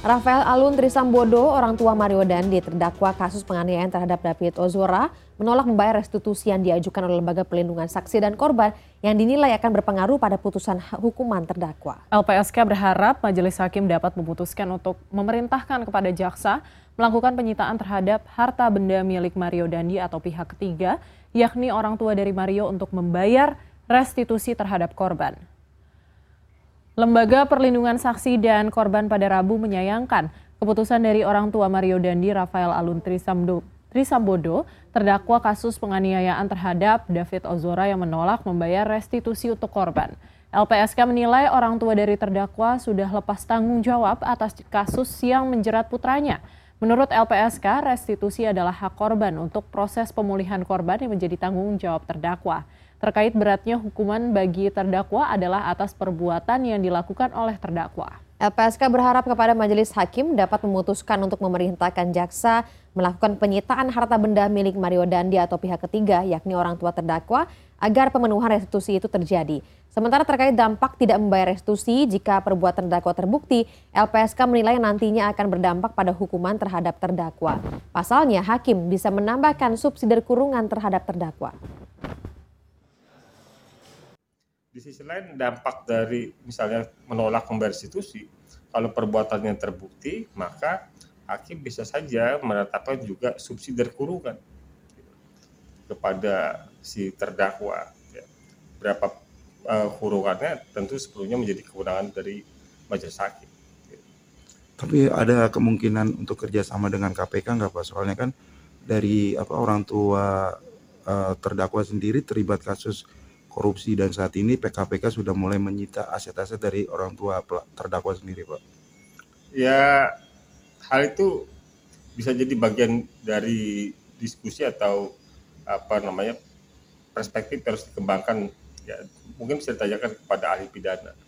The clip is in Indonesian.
Rafael Alun Trisambodo, orang tua Mario Dandi terdakwa kasus penganiayaan terhadap David Ozora, menolak membayar restitusi yang diajukan oleh Lembaga Pelindungan Saksi dan Korban yang dinilai akan berpengaruh pada putusan hukuman terdakwa. LPSK berharap majelis hakim dapat memutuskan untuk memerintahkan kepada jaksa melakukan penyitaan terhadap harta benda milik Mario Dandi atau pihak ketiga, yakni orang tua dari Mario untuk membayar restitusi terhadap korban. Lembaga Perlindungan Saksi dan Korban pada Rabu menyayangkan keputusan dari orang tua Mario Dandi Rafael Alun Trisamdo, Trisambodo terdakwa kasus penganiayaan terhadap David Ozora yang menolak membayar restitusi untuk korban. LPSK menilai orang tua dari terdakwa sudah lepas tanggung jawab atas kasus yang menjerat putranya. Menurut LPSK, restitusi adalah hak korban untuk proses pemulihan korban yang menjadi tanggung jawab terdakwa terkait beratnya hukuman bagi terdakwa adalah atas perbuatan yang dilakukan oleh terdakwa. LPSK berharap kepada majelis hakim dapat memutuskan untuk memerintahkan jaksa melakukan penyitaan harta benda milik Mario Dandi atau pihak ketiga, yakni orang tua terdakwa, agar pemenuhan restitusi itu terjadi. Sementara terkait dampak tidak membayar restitusi jika perbuatan terdakwa terbukti, LPSK menilai nantinya akan berdampak pada hukuman terhadap terdakwa. Pasalnya, hakim bisa menambahkan subsidi kurungan terhadap terdakwa. Di sisi lain dampak dari misalnya menolak restitusi, kalau perbuatannya terbukti, maka hakim bisa saja menetapkan juga subsidi kurungan kepada si terdakwa. Ya. Berapa uh, kurungannya tentu sebelumnya menjadi kewenangan dari majelis hakim. Tapi ada kemungkinan untuk kerjasama dengan KPK nggak Pak? Soalnya kan dari apa orang tua uh, terdakwa sendiri terlibat kasus korupsi dan saat ini PKPK sudah mulai menyita aset-aset dari orang tua terdakwa sendiri, Pak. Ya, hal itu bisa jadi bagian dari diskusi atau apa namanya perspektif harus dikembangkan. Ya, mungkin bisa ditanyakan kepada ahli pidana.